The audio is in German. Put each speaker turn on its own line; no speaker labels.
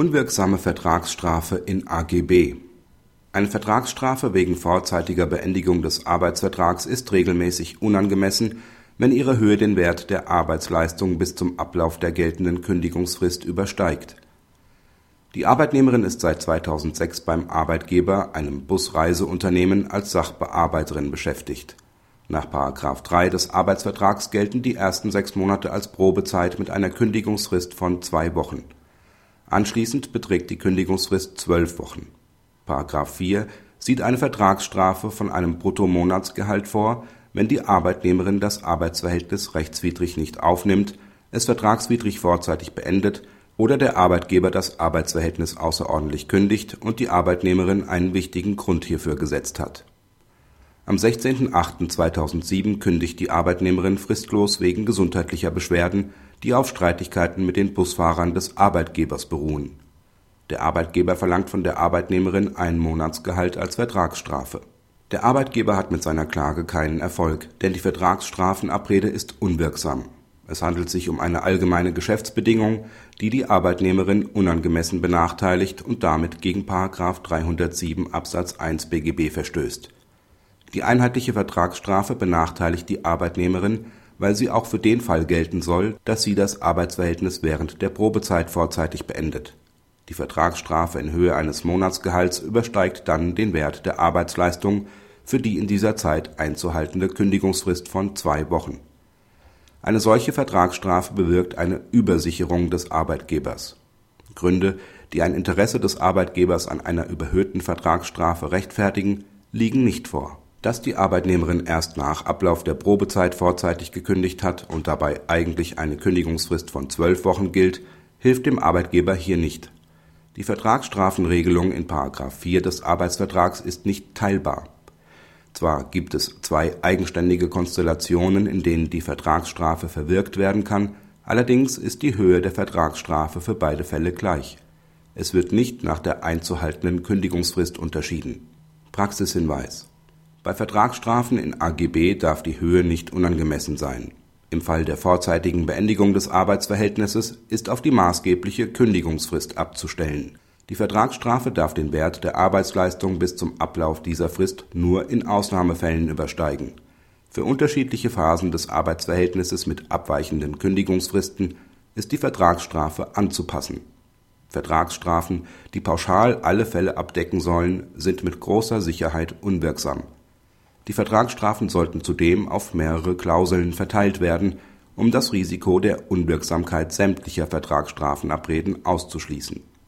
Unwirksame Vertragsstrafe in AGB Eine Vertragsstrafe wegen vorzeitiger Beendigung des Arbeitsvertrags ist regelmäßig unangemessen, wenn ihre Höhe den Wert der Arbeitsleistung bis zum Ablauf der geltenden Kündigungsfrist übersteigt. Die Arbeitnehmerin ist seit 2006 beim Arbeitgeber, einem Busreiseunternehmen, als Sachbearbeiterin beschäftigt. Nach § 3 des Arbeitsvertrags gelten die ersten sechs Monate als Probezeit mit einer Kündigungsfrist von zwei Wochen Anschließend beträgt die Kündigungsfrist zwölf Wochen. § 4 sieht eine Vertragsstrafe von einem Bruttomonatsgehalt vor, wenn die Arbeitnehmerin das Arbeitsverhältnis rechtswidrig nicht aufnimmt, es vertragswidrig vorzeitig beendet oder der Arbeitgeber das Arbeitsverhältnis außerordentlich kündigt und die Arbeitnehmerin einen wichtigen Grund hierfür gesetzt hat. Am 16.08.2007 kündigt die Arbeitnehmerin fristlos wegen gesundheitlicher Beschwerden die auf Streitigkeiten mit den Busfahrern des Arbeitgebers beruhen. Der Arbeitgeber verlangt von der Arbeitnehmerin ein Monatsgehalt als Vertragsstrafe. Der Arbeitgeber hat mit seiner Klage keinen Erfolg, denn die Vertragsstrafenabrede ist unwirksam. Es handelt sich um eine allgemeine Geschäftsbedingung, die die Arbeitnehmerin unangemessen benachteiligt und damit gegen § 307 Absatz 1 BGB verstößt. Die einheitliche Vertragsstrafe benachteiligt die Arbeitnehmerin weil sie auch für den Fall gelten soll, dass sie das Arbeitsverhältnis während der Probezeit vorzeitig beendet. Die Vertragsstrafe in Höhe eines Monatsgehalts übersteigt dann den Wert der Arbeitsleistung für die in dieser Zeit einzuhaltende Kündigungsfrist von zwei Wochen. Eine solche Vertragsstrafe bewirkt eine Übersicherung des Arbeitgebers. Gründe, die ein Interesse des Arbeitgebers an einer überhöhten Vertragsstrafe rechtfertigen, liegen nicht vor dass die Arbeitnehmerin erst nach Ablauf der Probezeit vorzeitig gekündigt hat und dabei eigentlich eine Kündigungsfrist von zwölf Wochen gilt, hilft dem Arbeitgeber hier nicht. Die Vertragsstrafenregelung in § 4 des Arbeitsvertrags ist nicht teilbar. Zwar gibt es zwei eigenständige Konstellationen, in denen die Vertragsstrafe verwirkt werden kann, allerdings ist die Höhe der Vertragsstrafe für beide Fälle gleich. Es wird nicht nach der einzuhaltenden Kündigungsfrist unterschieden. Praxishinweis bei Vertragsstrafen in AGB darf die Höhe nicht unangemessen sein. Im Fall der vorzeitigen Beendigung des Arbeitsverhältnisses ist auf die maßgebliche Kündigungsfrist abzustellen. Die Vertragsstrafe darf den Wert der Arbeitsleistung bis zum Ablauf dieser Frist nur in Ausnahmefällen übersteigen. Für unterschiedliche Phasen des Arbeitsverhältnisses mit abweichenden Kündigungsfristen ist die Vertragsstrafe anzupassen. Vertragsstrafen, die pauschal alle Fälle abdecken sollen, sind mit großer Sicherheit unwirksam die Vertragsstrafen sollten zudem auf mehrere Klauseln verteilt werden, um das Risiko der Unwirksamkeit sämtlicher Vertragsstrafenabreden auszuschließen